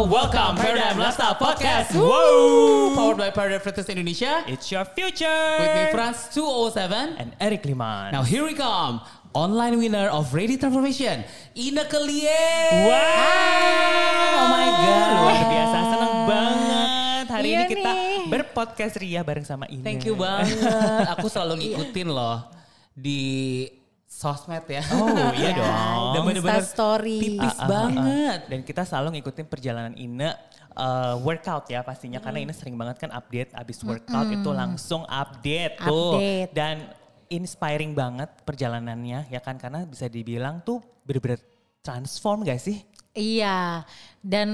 Welcome Paradigm Lifestyle Podcast. Whoa! Powered by Paradigm Fitness Indonesia. It's your future. With me, Franz 207. And Eric Liman. Now here we come. Online winner of Ready Transformation, Ina Kelie. Wow. Oh my God. Luar biasa. Senang banget. Hari Iya ini kita nih. berpodcast Ria bareng sama Ina. Thank you banget. Aku selalu ngikutin loh di sosmed ya. Oh iya Ya, dong. Dan bener-bener Insta story. tipis Ah, ah, ah, ah. banget. Dan kita selalu ngikutin perjalanan Ina uh, workout ya pastinya karena Ina sering banget kan update abis workout itu langsung update tuh Update. dan inspiring banget perjalanannya ya kan karena bisa dibilang tuh bener-bener transform gak sih? Iya, dan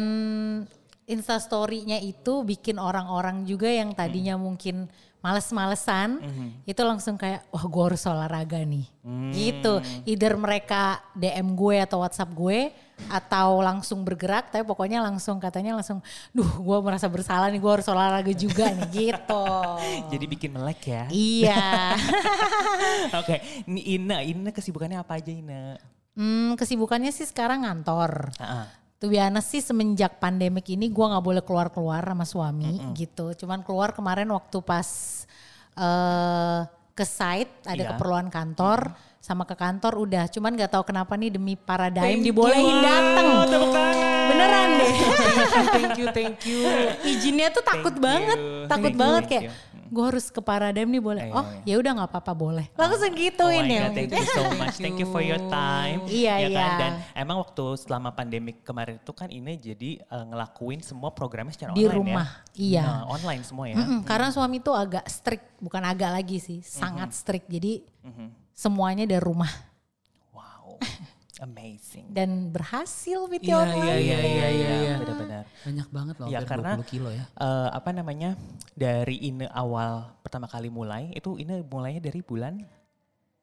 Insta story-nya itu bikin orang-orang juga yang tadinya mungkin males-malesan, itu langsung kayak, wah gue harus olahraga nih. Gitu, either mereka DM gue atau WhatsApp gue, atau langsung bergerak, tapi pokoknya langsung katanya langsung, duh gue merasa bersalah nih, gue harus olahraga juga nih, gitu. Jadi bikin melek ya. Iya. Oke, ini Ina, Ina kesibukannya apa aja Ina? Hmm, kesibukannya sih sekarang ngantor. Ah, ah. Tuh biasa sih semenjak pandemik ini gua nggak boleh keluar-keluar sama suami gitu. Cuman keluar kemarin waktu pas eh ke site ada Iya. keperluan kantor sama ke kantor udah. Cuman nggak tahu kenapa nih demi paradigm Thank dibolehin you. tangan. Beneran deh. thank you, thank you. Izinnya tuh takut Thank banget, you. takut Thank you, banget thank kayak you. gue harus ke paradigm nih boleh. Iya, oh ya udah nggak apa-apa boleh. Langsung Oh gituin my ya. God, thank you so much. Thank you for your time. Iya, ya kan? iya. Dan emang waktu selama pandemik kemarin itu kan ini jadi eh, ngelakuin semua programnya secara Di online rumah, ya. iya. Nah, online semua ya. Mm-mm, Karena suami tuh agak strict, bukan agak lagi sih, sangat strict. Jadi semuanya dari rumah Wow. Amazing. dan berhasil PT Iya, online. iya, iya, iya, iya, iya. Benar-benar. Banyak banget loh, Ya hampir karena 20 kilo ya. eh, apa namanya dari Ine awal pertama kali mulai itu Ine mulainya dari bulan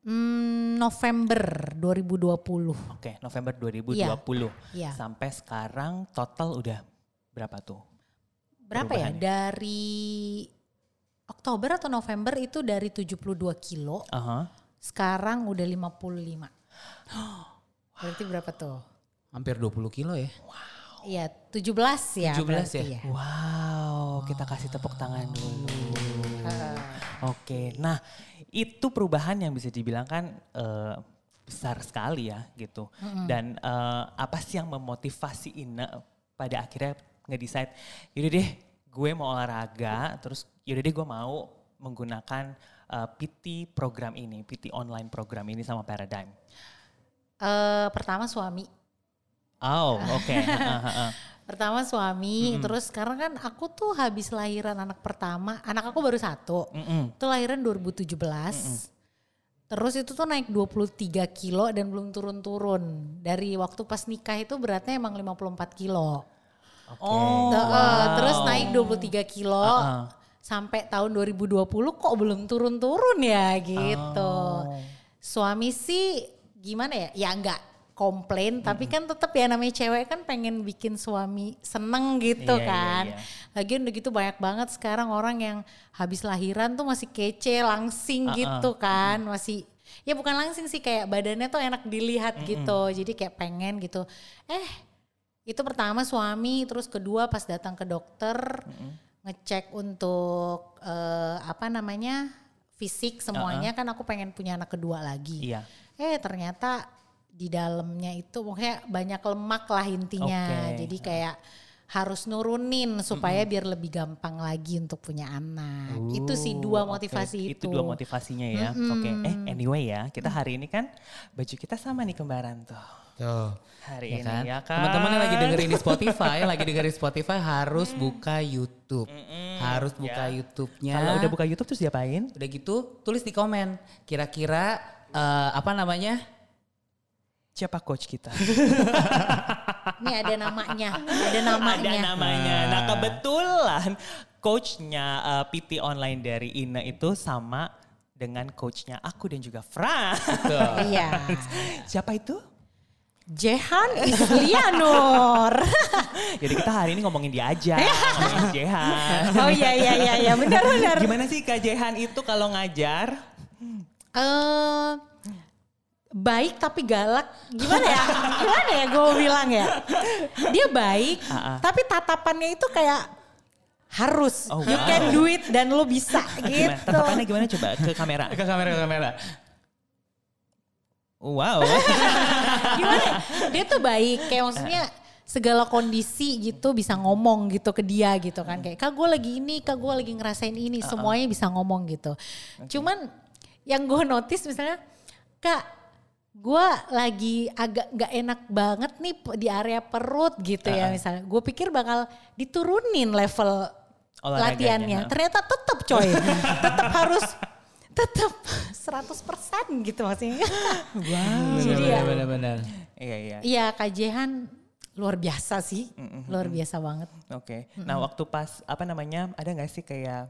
Hmm, November 2020. oke November 2020 Iya. sampai sekarang total udah berapa tuh? Berapa ya? Dari Oktober atau November itu dari 72 kilo, Aha. Sekarang udah 55. Berarti berapa tuh? Hampir 20 kilo ya. Iya, 17 ya 17 berarti ya? Wow, kita kasih tepuk tangan dulu. Ah. Oke, nah itu perubahan yang bisa dibilang kan eh, besar sekali ya gitu. Dan eh, apa sih yang memotivasi Ina pada akhirnya ngedesain, yaudah deh gue mau olahraga, terus yaudah deh gue mau menggunakan eh, PT program ini, PT online program ini sama Paradigm. Eh, pertama suami Oh, oke. Ha. Pertama suami, terus karena kan aku tuh habis lahiran anak pertama, anak aku baru satu. Mm-mm. Itu lahiran 2017. Terus itu tuh naik 23 kilo dan belum turun-turun. Dari waktu pas nikah itu beratnya emang 54 kilo. Oke. Heeh, Terus naik 23 kilo. Uh-uh. Sampai tahun 2020 kok belum turun-turun ya gitu. Oh. Suami sih gimana ya? Ya enggak komplain tapi kan tetap ya namanya cewek kan pengen bikin suami seneng gitu Iya, iya, kan. iya. Lagian udah gitu banyak banget sekarang orang yang habis lahiran tuh masih kece, langsing gitu kan, masih ya bukan langsing sih kayak badannya tuh enak dilihat gitu. Jadi kayak pengen gitu. Eh, itu pertama suami, terus kedua pas datang ke dokter ngecek untuk eh, apa namanya? fisik semuanya kan aku pengen punya anak kedua lagi. Iya. Eh ternyata di dalamnya itu pokoknya banyak lemak lah intinya. Oke. Jadi kayak harus nurunin supaya biar lebih gampang lagi untuk punya anak. itu sih dua Uh, motivasi itu. Itu dua motivasinya ya. Oke. Eh anyway ya, kita hari ini kan baju kita sama nih kembaran tuh. Tuh. Hari Ya ini kan? ya kan. Teman-teman yang lagi dengerin di Spotify, lagi dengerin Spotify harus buka YouTube. Harus buka Ya. YouTube-nya. Kalau udah buka YouTube terus diapain? Udah gitu tulis di komen. Kira-kira eh, apa namanya? Siapa coach kita? Ini ada namanya, ada namanya. Ada namanya. Nah kebetulan coachnya uh, PT online dari Ina itu sama dengan coachnya aku dan juga Fran. Iya. Siapa itu? Jehan Islianur. Jadi kita hari ini ngomongin dia aja, ngomongin Jehan. oh iya iya iya iya benar benar. Gimana sih Kak Jehan itu kalau ngajar? Eh baik tapi galak gimana ya gimana ya gue bilang ya dia baik ah. tapi tatapannya itu kayak harus Oh, you wow. can do it dan lo bisa gitu Gimana? Tatapannya gimana coba ke kamera? Ke kamera ke kamera. Wow. gimana? Dia tuh baik kayak maksudnya segala kondisi gitu bisa ngomong gitu ke dia gitu kan. Kayak kak gue lagi ini kak gue lagi ngerasain ini semuanya bisa ngomong gitu. Cuman yang gue notice misalnya kak gue lagi agak nggak enak banget nih di area perut gitu ya misalnya. Gue pikir bakal diturunin level Olahraganya, latihannya. ha. ternyata tetap coy. Tetap harus tetap 100% gitu maksudnya wow. Jadi ya- Benar-benar. Iya iya. Iya Kak Jehan luar biasa sih, luar biasa banget. Oke. Nah waktu pas apa namanya ada nggak sih kayak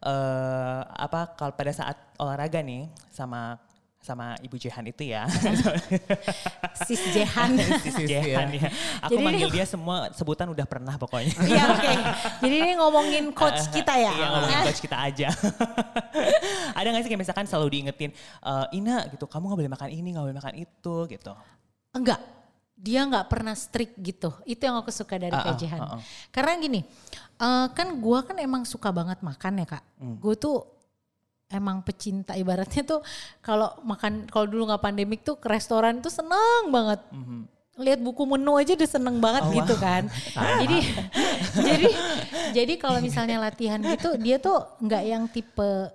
eh apa kalau pada saat olahraga nih sama sama Ibu Jehan itu ya. Sis Jehan. Sis Jehan ya. Aku Jadi manggil ini- dia semua sebutan udah pernah pokoknya. Iya oke. Jadi ini ngomongin coach kita ya. Iya ngomongin coach kita aja. ada gak sih kayak misalkan selalu diingetin, "Eh, Ina gitu, kamu gak boleh makan ini, gak boleh makan itu gitu. Enggak. Dia nggak pernah strict gitu. Itu yang aku suka dari Kak Jehan. ah. Karena gini, eh, kan gua kan emang suka banget makan ya kak. Hmm. Gue tuh emang pecinta ibaratnya tuh kalau makan kalau dulu nggak pandemik tuh ke restoran tuh seneng banget. Mhm. lihat buku menu aja udah seneng banget Oh, gitu kan. jadi jadi jadi kalau misalnya latihan gitu dia tuh nggak yang tipe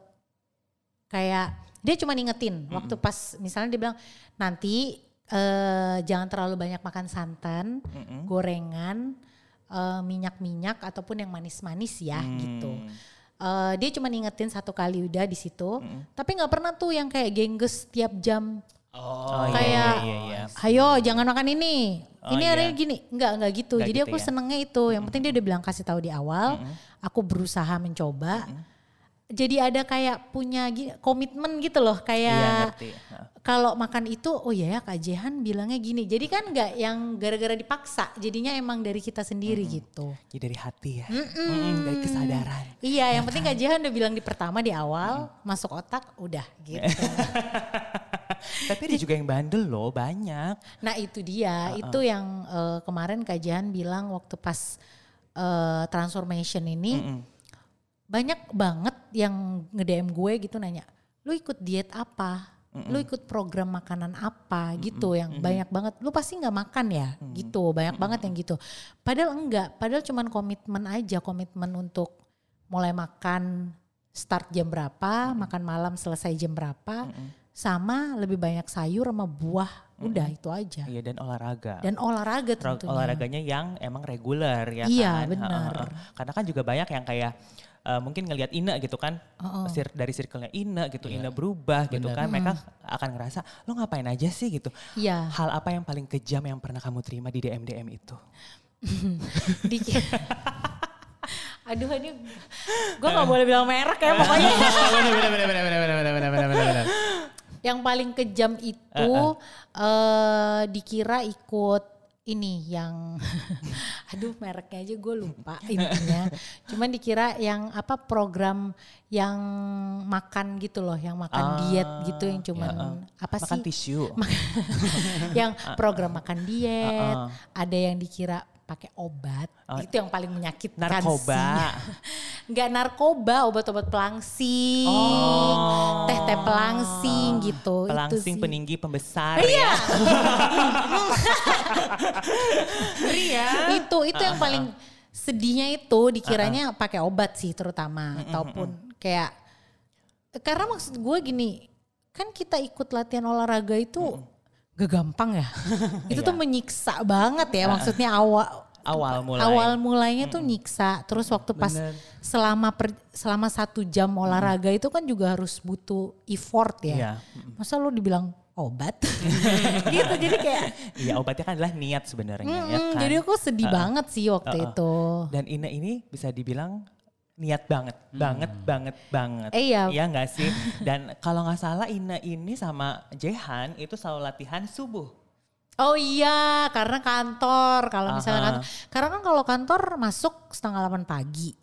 kayak dia cuma ngingetin waktu pas misalnya dia bilang nanti eh, jangan terlalu banyak makan santan, Mm-mm. gorengan, eh, minyak-minyak ataupun yang manis-manis ya Hmm. gitu. Eh, dia cuma ngingetin satu kali udah di situ, Mm-mm. tapi nggak pernah tuh yang kayak gengges tiap jam. Oh, iya, kayak iya, iya, iya. ayo jangan makan ini. Oh, ini iya. hari gini. Nggak nggak gitu. Nggak jadi gitu aku ya. senengnya itu. Yang penting dia udah bilang kasih tahu di awal. Aku berusaha mencoba jadi ada kayak punya komitmen gitu loh Iya kayak. Nah. kalau makan itu oh ya ya Kak Jehan bilangnya gini jadi kan nggak yang gara-gara dipaksa jadinya emang dari kita sendiri gitu Ya dari hati ya. Mm-mm, dari kesadaran. iya yang penting Kak Jehan udah bilang di pertama di awal masuk otak udah gitu Tapi ada juga yang bandel loh, banyak. Nah itu dia, itu yang eh, kemarin kajian bilang waktu pas eh, transformation ini Mm-mm. Banyak banget yang nge-DM gue gitu nanya, lu ikut diet apa? Lu ikut program makanan apa gitu yang banyak banget. Lu pasti nggak makan ya gitu, banyak banget yang gitu. Padahal enggak, padahal cuman komitmen aja, komitmen untuk mulai makan start jam berapa, makan malam selesai jam berapa, sama lebih banyak sayur sama buah, udah itu aja. Iya dan olahraga. Dan olahraga tentunya. olahraganya yang emang reguler ya Iya, kan. benar. Karena kan juga banyak yang kayak Eh, mungkin ngelihat Ina gitu kan oh, oh. Dari circle-nya Ina gitu yeah. Ina berubah Bener. gitu kan hmm. mereka akan ngerasa lo ngapain aja sih gitu yeah. hal apa yang paling kejam yang pernah kamu terima di DM DM itu di Aduh ini gue nggak eh. boleh bilang merek ya pokoknya. Yang paling kejam itu uh, uh. Uh, dikira ikut ini yang aduh mereknya aja gue lupa intinya. Cuman dikira yang apa program yang makan gitu loh, yang makan Ah, diet gitu yang cuman ya, apa Makan sih? tisu. yang program makan diet, Ah, ah. ada yang dikira pakai obat. Oh. Itu yang paling menyakitkan Narkoba. sih. Enggak narkoba, obat-obat pelangsing. Oh. Teh-teh pelangsing gitu. Pelangsing peninggi pembesar Iya. ya. Ngeri ya. itu itu yang paling sedihnya itu dikiranya pakai obat sih terutama ataupun kayak karena maksud gue gini kan kita ikut latihan olahraga itu gak gampang ya itu tuh Iya. menyiksa banget ya maksudnya awal Awal mulai. awal mulainya tuh nyiksa terus waktu pas Bener. selama per- selama satu jam olahraga itu kan juga harus butuh effort ya Iya. masa lu dibilang obat gitu jadi kayak Iya obatnya kan adalah niat sebenarnya ya Mm, kan. Jadi aku sedih banget sih waktu Uh-uh. itu. Dan Ina ini bisa dibilang niat banget, banget, banget, banget. Eh, iya. Iya nggak sih? Dan kalau nggak salah Ina ini sama Jehan itu selalu latihan subuh. Oh iya, karena kantor. Kalau misalnya kantor, karena kan kalau kantor masuk setengah 8 pagi,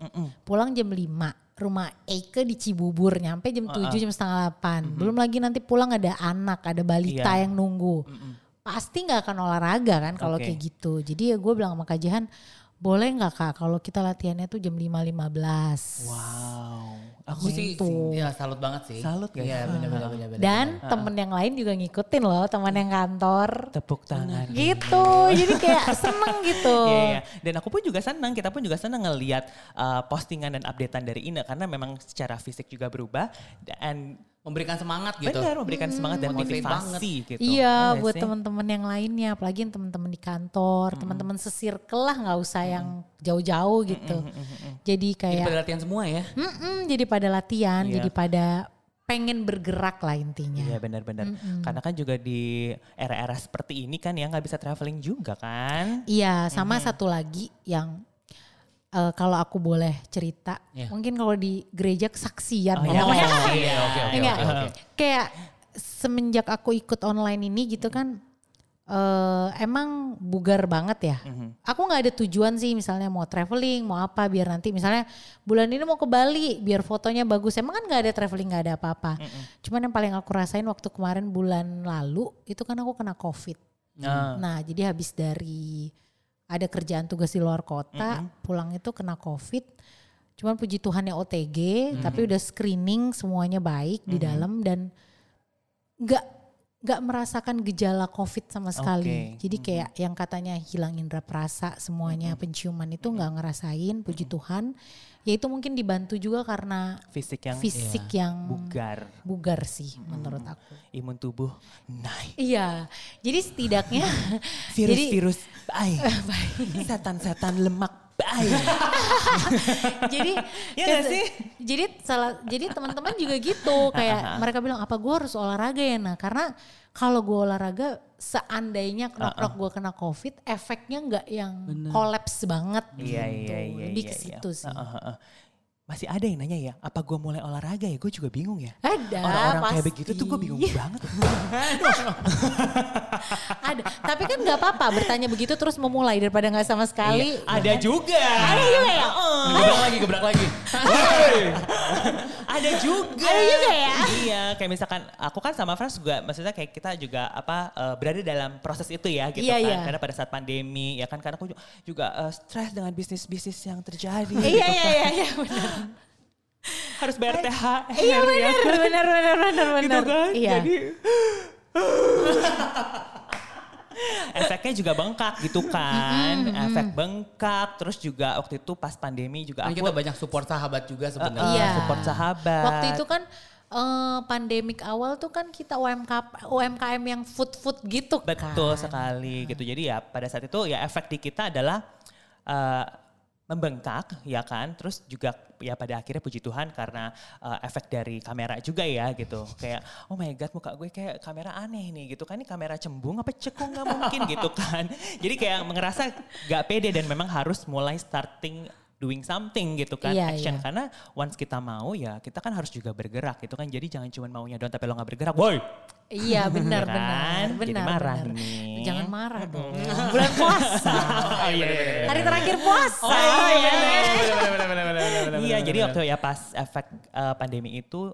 pulang jam 5. Rumah Eike di Cibubur, nyampe jam 7 jam setengah 8. Belum lagi nanti pulang ada anak, ada balita Iya. yang nunggu. Pasti nggak akan olahraga kan kalau Oke. kayak gitu. Jadi ya gue bilang sama Kak Jihan, boleh nggak kak kalau kita latihannya tuh jam 5.15. Wow. Aku sih, Gitu. ya salut banget sih. Salut gak Iya sih? benar benar benar. benar. Dan temen yang lain juga ngikutin loh, teman yang kantor. Tepuk tangan. Gitu, jadi kayak seneng gitu. Iya, iya. Dan aku pun juga senang, kita pun juga senang ngelihat uh, postingan dan updatean dari Ina karena memang secara fisik juga berubah dan memberikan semangat gitu. benar memberikan semangat dan Motivate motivasi gitu. Iya, nggak buat sih? teman-teman yang lainnya, apalagi teman-teman di kantor, teman-teman sesirkel lah, nggak usah yang jauh-jauh gitu. Jadi Jadi kayak, pada latihan semua ya. mm-mm, jadi pada latihan, Iya. jadi pada pengen bergerak lah intinya. Iya benar-benar. Karena kan juga di era-era seperti ini kan ya nggak bisa traveling juga kan. Iya, sama satu lagi yang eh, kalau aku boleh cerita, Iya. mungkin kalau di gereja kesaksian Oh, iya. ngomongnya. Oh, iya, oke oke Enggak, oke. oke. kayak semenjak aku ikut online ini gitu kan eh emang bugar banget ya. Aku nggak ada tujuan sih misalnya mau traveling, mau apa biar nanti misalnya bulan ini mau ke Bali biar fotonya bagus. Emang kan nggak ada traveling nggak ada apa-apa. Cuman yang paling aku rasain waktu kemarin bulan lalu itu kan aku kena COVID. Nah, Nah jadi habis dari ada kerjaan tugas di luar kota, pulang itu kena COVID. Cuman puji Tuhan ya OTG, tapi udah screening semuanya baik di dalam dan nggak nggak merasakan gejala COVID sama sekali. Oke. Jadi kayak yang katanya hilang indera perasa semuanya penciuman itu nggak ngerasain, puji Tuhan. Ya itu mungkin dibantu juga karena fisik yang fisik yang bugar, bugar sih menurut aku. imun tubuh naik. Iya, jadi setidaknya Virus-virus baik. Setan-setan lemak baik. jadi Iya nggak sih? jadi salah jadi teman-teman juga gitu kayak mereka bilang apa gue harus olahraga ya nah karena kalau gue olahraga seandainya knock gue kena covid efeknya nggak yang kolaps banget Iya gitu. iya iya. lebih iya, ke iya. situ sih. Masih ada yang nanya ya, apa gue mulai olahraga ya? Gue juga bingung ya. ada Orang-orang kayak begitu tuh gue bingung banget. ada tapi kan nggak apa-apa bertanya begitu terus memulai daripada nggak sama sekali Iya, ada juga. ada juga ya Gebrak lagi, gebrak lagi. ada juga. Ada juga ya? Iya, kayak misalkan aku kan sama Frans juga, maksudnya kayak kita juga apa eh, berada dalam proses itu ya gitu Iya, kan. iya. Karena pada saat pandemi ya kan karena aku ju- juga eh, stres dengan bisnis-bisnis yang terjadi. iya gitu iya kan. iya iya benar Harus bayar THR. iya ya benar benar benar benar Gitu benar kan. iya Jadi efeknya juga bengkak gitu kan. Efek bengkak terus juga waktu itu pas pandemi juga Kan aku kita banyak support sahabat juga sebenarnya. Iya. support sahabat. Waktu itu kan eh, pandemik awal tuh kan kita UMK, UMKM yang food-food gitu kan. Betul sekali gitu. Jadi ya pada saat itu ya efek di kita adalah eh, membengkak ya kan. Terus juga ya pada akhirnya puji Tuhan karena eh, efek dari kamera juga ya gitu. Kayak oh my god muka gue kayak kamera aneh nih gitu kan. Ini kamera cembung apa cekung nggak mungkin gitu kan. Jadi kayak ngerasa gak pede dan memang harus mulai starting doing something gitu kan Iya, action iya. karena once kita mau ya kita kan harus juga bergerak gitu kan jadi jangan cuma maunya doang tapi lo nggak bergerak boy Iya benar Kan? benar Jadi benar. marah benar. nih. Jangan marah dong. Bulan puasa. oh iya iya iya. Hari terakhir puasa. Oh iya, ya. Iya, jadi waktu ya pas efek eh, pandemi itu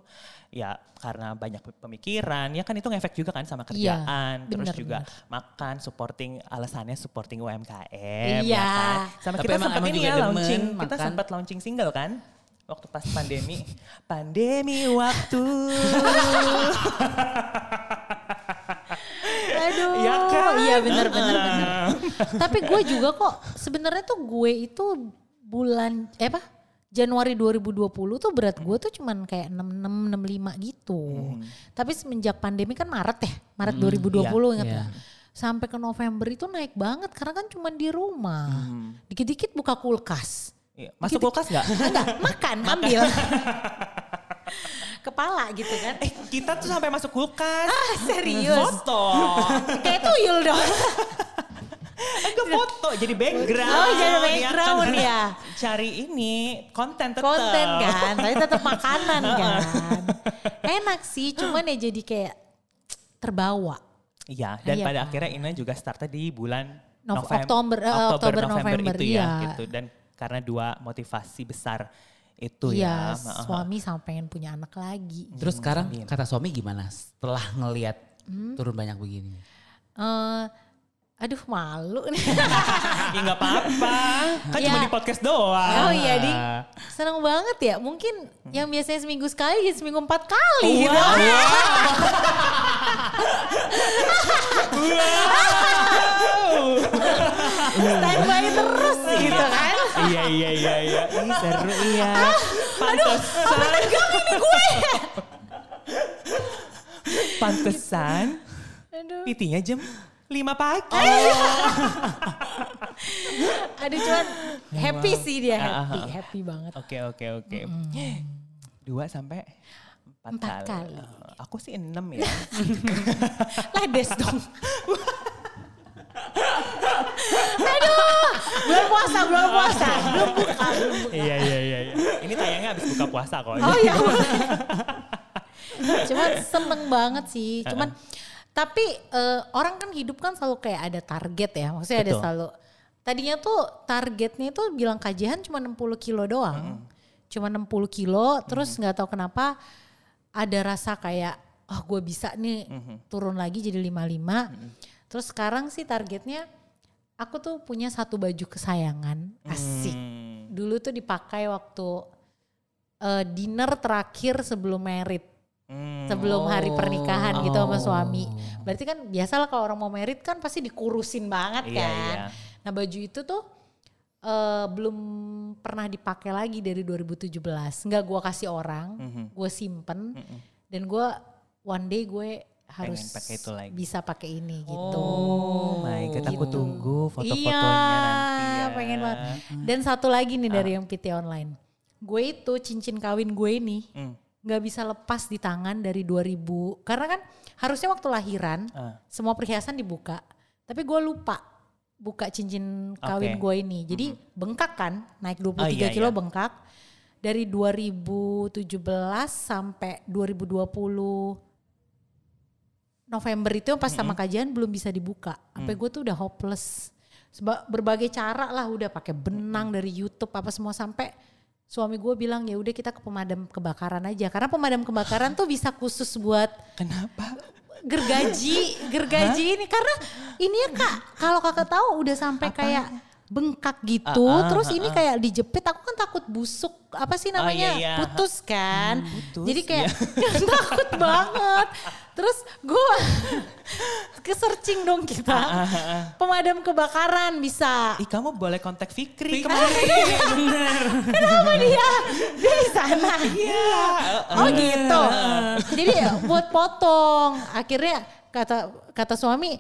ya karena banyak pemikiran, ya kan itu ngefek juga kan sama kerjaan, terus bener, juga makan, supporting alasannya supporting UMKM, Iya. ya kan. Sama Tapi kita sempat ini ya demen launching, kita makan. sempat launching single kan, waktu pas pandemi, pandemi waktu. Aduh. Iya kan? Iya benar benar benar. Tapi gue juga kok sebenarnya tuh gue itu bulan eh apa? Januari 2020 tuh berat gue tuh cuman kayak 66 65 gitu. Tapi semenjak pandemi kan Maret ya, Maret 2020 ingat iya. Sampai ke November itu naik banget karena kan cuman di rumah. Dikit-dikit buka kulkas. Iya, Masuk kulkas nggak? Enggak, makan, ambil. Kepala gitu kan. Eh kita tuh sampai masuk kulkas. Ah, serius. Foto. Kayak tuyul dong. Enggak foto jadi background. Oh, jadi ya background kan? ya. Cari ini konten tetap. konten kan, tapi tetap makanan kan. Enak sih, cuman ya jadi kayak terbawa. Iya, dan Iya pada kan? akhirnya Ina juga startnya di bulan Nov- Novem- Oktober, eh, Oktober, November, itu ya, iya. gitu. Dan karena dua motivasi besar itu ya. Ma- suami sama pengen punya anak lagi. Terus sekarang amin. kata suami gimana setelah ngelihat Hmm? turun banyak begini? Eh, aduh malu nih. ya nggak apa-apa, kan cuma Ya. di podcast doang. Oh iya, Di. Seneng banget ya. Mungkin yang biasanya seminggu sekali jadi seminggu empat kali gitu. Standby terus gitu kan. Iya iya iya iya. Ih, seru iya. Pantesan. Pantesan. Aduh. Pitinya jam 5 pagi. Aduh cuman happy sih dia Ah, ah, happy, ah. happy banget. Oke oke oke. Dua sampai empat, Empat kali. kali. Eh, Aku sih enam ya. Ledes dong. Aduh, belum puasa, belum puasa, belum buka. iya iya iya. iya. Ini tayangnya habis buka puasa kok. Oh iya. Cuman seneng banget sih. Cuman tapi eh, orang kan hidup kan selalu kayak ada target ya. Maksudnya ada Betul. selalu. Tadinya tuh targetnya itu bilang kajian cuma 60 kilo doang. Cuma 60 kilo terus nggak tahu kenapa ada rasa kayak oh gue bisa nih turun lagi jadi 55. Terus sekarang sih targetnya aku tuh punya satu baju kesayangan. Asik Hmm. dulu tuh dipakai waktu eh, dinner terakhir sebelum merit Hmm. sebelum hari pernikahan gitu sama Oh. suami berarti kan biasalah kalau orang mau merit kan pasti dikurusin banget Iya, kan iya. nah baju itu tuh eh, belum pernah dipakai lagi dari 2017 nggak gua kasih orang Mhm. gue simpen Mm-mm. dan gue one day gue harus Pengen pakai itu lagi. bisa pakai ini gitu Oh my god, aku Gitu. tunggu foto-fotonya iya, nanti ya. pengen banget. Dan satu lagi nih dari yang PT online. Gue itu cincin kawin gue ini Hmm. nggak bisa lepas di tangan dari 2000. Karena kan harusnya waktu lahiran Ah. semua perhiasan dibuka. Tapi gue lupa buka cincin kawin Oke. gue ini. Jadi bengkak kan, naik 23 iya, kilo iya. bengkak. Dari 2017 sampai 2020 November itu pas sama kajian belum bisa dibuka. Sampai gue tuh udah hopeless. Seba- berbagai cara lah udah pakai benang dari YouTube apa semua sampai suami gue bilang ya udah kita ke pemadam kebakaran aja. Karena pemadam kebakaran tuh bisa khusus buat Kenapa? gergaji gergaji ini. Karena ini ya kak kalau kakak tahu udah sampai kayak bengkak gitu Ah, ah, terus ah, ini ah. kayak dijepit aku kan takut busuk apa sih Oh, namanya iya, iya. putus kan putus, jadi kayak takut banget terus gue ke searching dong kita Ah, pemadam kebakaran bisa Ih kamu boleh kontak Fikri Fikri. kemarin. kenapa dia dia di sana Iya. Oh gitu. Jadi buat potong. Akhirnya kata kata suami,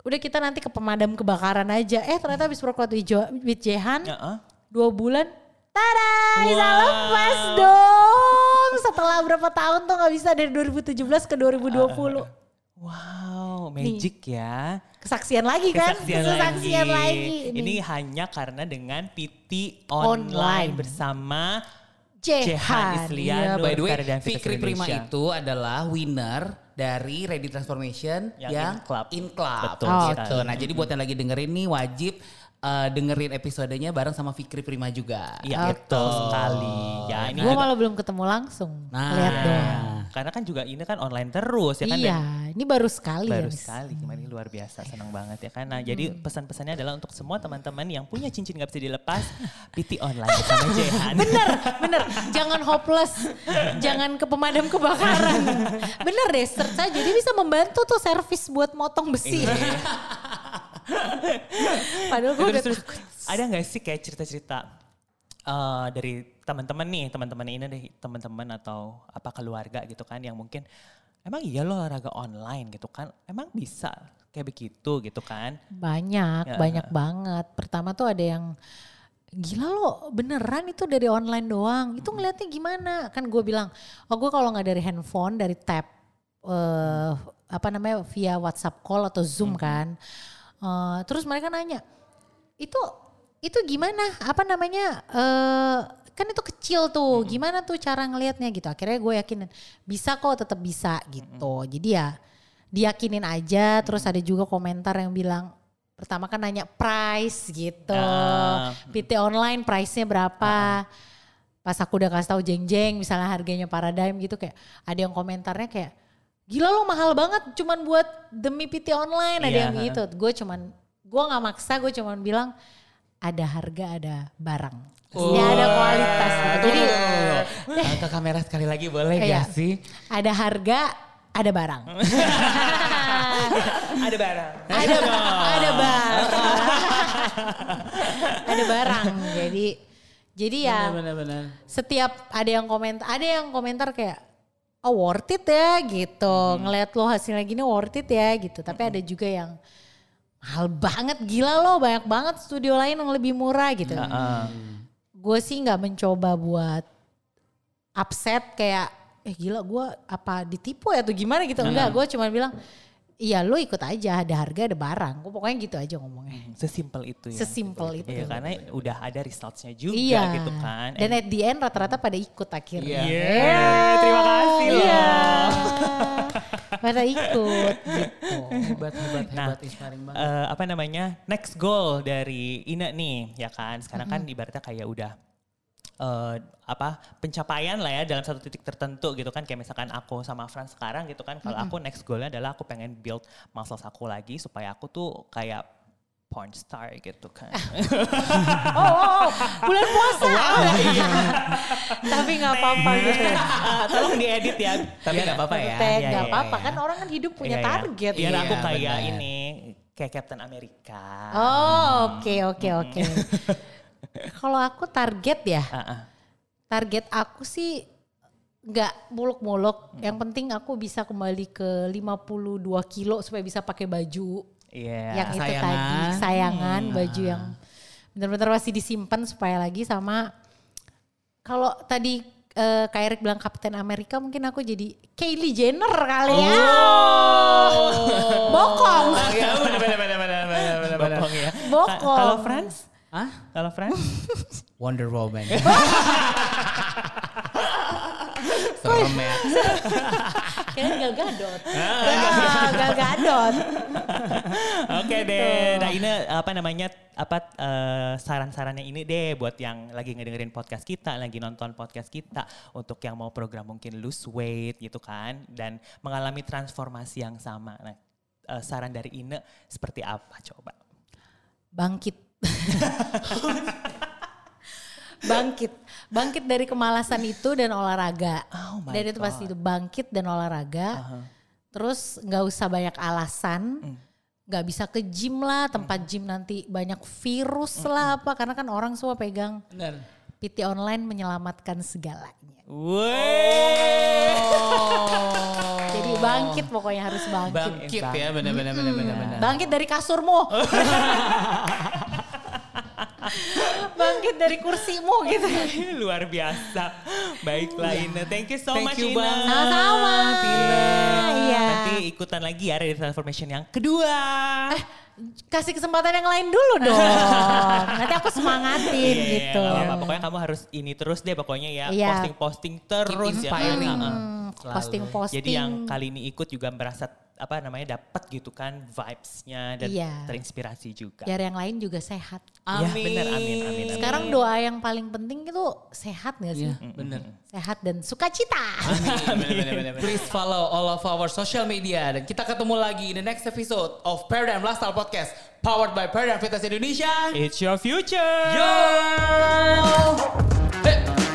udah kita nanti ke pemadam kebakaran aja. Eh ternyata habis workout with Jo- with Jehan Heeh. dua bulan, tada bisa Wow. lepas dong. Setelah berapa tahun tuh nggak bisa dari 2017 ke 2020. Wow, magic ya. Kesaksian lagi kan? Kesaksian, Kesaksian lagi. lagi. Ini hanya karena dengan PT Online. online, bersama Jehan. Jehan Islian. Iya, by the way, Fikri Prima itu adalah winner dari Ready Transformation Yang yang, in club. in club. Betul Oh, gitu. sekali. Nah, jadi buat yang lagi dengerin nih wajib uh, dengerin episodenya bareng sama Fikri Prima juga. Iya, betul sekali. Ya, ini Gue juga- malah belum ketemu langsung. Nah. Lihat dong. Karena kan juga ini kan online terus ya kan. iya, dan ini baru sekali baru ya. Sekali kemarin luar biasa senang banget ya kan. Nah jadi pesan-pesannya adalah untuk semua teman-teman yang punya cincin gak bisa dilepas, PT online bersama Jehan. Bener, bener. Jangan hopeless. Jangan ke pemadam kebakaran. Bener deh, aja. Jadi bisa membantu tuh servis buat motong besi. Padahal gue udah terus, takut. ada nggak sih kayak cerita-cerita eh, dari teman-teman nih, teman-teman ini deh, teman-teman atau apa keluarga gitu kan yang mungkin emang iya loh olahraga online gitu kan, emang bisa kayak begitu gitu kan? Banyak, Ya. banyak banget. Pertama tuh ada yang gila lo beneran itu dari online doang. Itu ngeliatnya gimana? Kan gue bilang, oh gue kalau nggak dari handphone, dari tab eh apa namanya via WhatsApp call atau Zoom kan. Eh, terus mereka nanya, itu itu gimana? Apa namanya? eh kan itu kecil tuh. Gimana tuh cara ngelihatnya gitu? Akhirnya gue yakin bisa kok, tetap bisa gitu. Jadi ya diyakinin aja. Terus ada juga komentar yang bilang pertama kan nanya price gitu. Ah. PT online price-nya berapa? Pas aku udah kasih tahu jeng-jeng misalnya harganya paradigm gitu kayak ada yang komentarnya kayak gila lo mahal banget cuman buat demi PT online ada Iya, yang gitu. Gue cuman gue nggak maksa gue cuman bilang ada harga ada barang. Ya ada kualitas. gitu. Jadi Eh, ke kamera sekali lagi boleh Iya. gak sih? ada harga ada barang. Ada barang. ada ada barang. ada barang. Jadi jadi ya Benar-benar. setiap ada yang komentar ada yang komentar kayak oh worth it ya gitu. Ngeliat lo hasilnya gini worth it ya gitu. Tapi ada juga yang mahal banget gila lo banyak banget studio lain yang lebih murah gitu. Ah, gue sih nggak mencoba buat upset kayak eh gila gue apa ditipu ya atau gimana? Gitu. Enggak gue cuma bilang iya lo ikut aja ada harga ada barang gue pokoknya gitu aja ngomongnya Sesimpel itu ya. sesimpel itu Iya karena udah ada resultsnya juga iya gitu kan. dan at the end rata-rata pada ikut akhirnya Iya. Yeah, terima kasih loh. Iya. Pada ikut gitu. Hebat, hebat, Nah, hebat, inspiring banget. eh, apa namanya next goal dari Ina nih ya kan sekarang kan ibaratnya kayak udah eh, apa pencapaian lah ya dalam satu titik tertentu gitu kan kayak misalkan aku sama Fran sekarang gitu kan kalau aku next goalnya adalah aku pengen build muscles aku lagi supaya aku tuh kayak porn star gitu kan Oh, oh, oh, bulan puasa. Tapi nggak apa-apa gitu. Ah, tolong diedit ya Tapi nggak apa-apa ya. Iya, nggak iya, apa-apa iya. kan orang kan hidup punya Iya, iya. target. biar Iya, aku kayak ini kayak Captain America Oh, oke oke oke. Kalau aku target ya, Ah, ah. target aku sih nggak muluk-muluk. Yang penting aku bisa kembali ke 52 kilo supaya bisa pakai baju Iya. yang itu Sayangan. tadi sayangan baju yang benar-benar masih disimpan supaya lagi sama kalau tadi eh, Kak Erik bilang Kapten Amerika mungkin aku jadi Kylie Jenner kali ya bokong Iya, benar benar benar benar benar benar Bokong ya. Bokong. Ka- Kalau Franz? Hah? Kalau Franz? Wonder Woman. Serem ya. kayaknya Gal Gadot Ah, Gal Gadot Oke deh. Nah ini apa namanya apa eh, saran-sarannya ini deh buat yang lagi ngedengerin podcast kita, lagi nonton podcast kita untuk yang mau program mungkin lose weight gitu kan dan mengalami transformasi yang sama. Nah, eh, saran dari Ine seperti apa coba? bangkit bangkit. Bangkit dari kemalasan itu dan olahraga. Oh my dan itu pasti itu bangkit dan olahraga. Aha. terus nggak usah banyak alasan. Hmm. nggak bisa ke gym lah. Tempat gym nanti banyak virus lah apa. Karena kan orang semua pegang Benar. PT online menyelamatkan segalanya. Jadi bangkit pokoknya harus bangkit. Bangkit ya, benar benar benar benar benar. bangkit dari kasurmu bangkit dari kursimu gitu Luar biasa. Baiklah Ine, thank you so Thank much you banget. sama-sama iya Nanti ikutan lagi ya dari transformation yang kedua. kasih kesempatan yang lain dulu dong. Nanti aku semangatin Iya, gitu. nggak apa-apa. Pokoknya kamu harus ini terus deh pokoknya ya. Iya. Posting-posting terus ya. inspiring. Heeh. Hmm, posting-posting. Jadi yang kali ini ikut juga merasa apa namanya dapat gitu kan vibes-nya dan Iya. terinspirasi juga. biar yang lain juga sehat. Ya benar amin amin. amin. Sekarang doa yang paling penting itu sehat gak sih? Iya, benar. Sehat dan sukacita. Please follow all of our social media dan kita ketemu lagi in the next episode of Paradigm Lifestyle Podcast powered by Paradigm Fitness Indonesia. It's your future. Yo! Hey.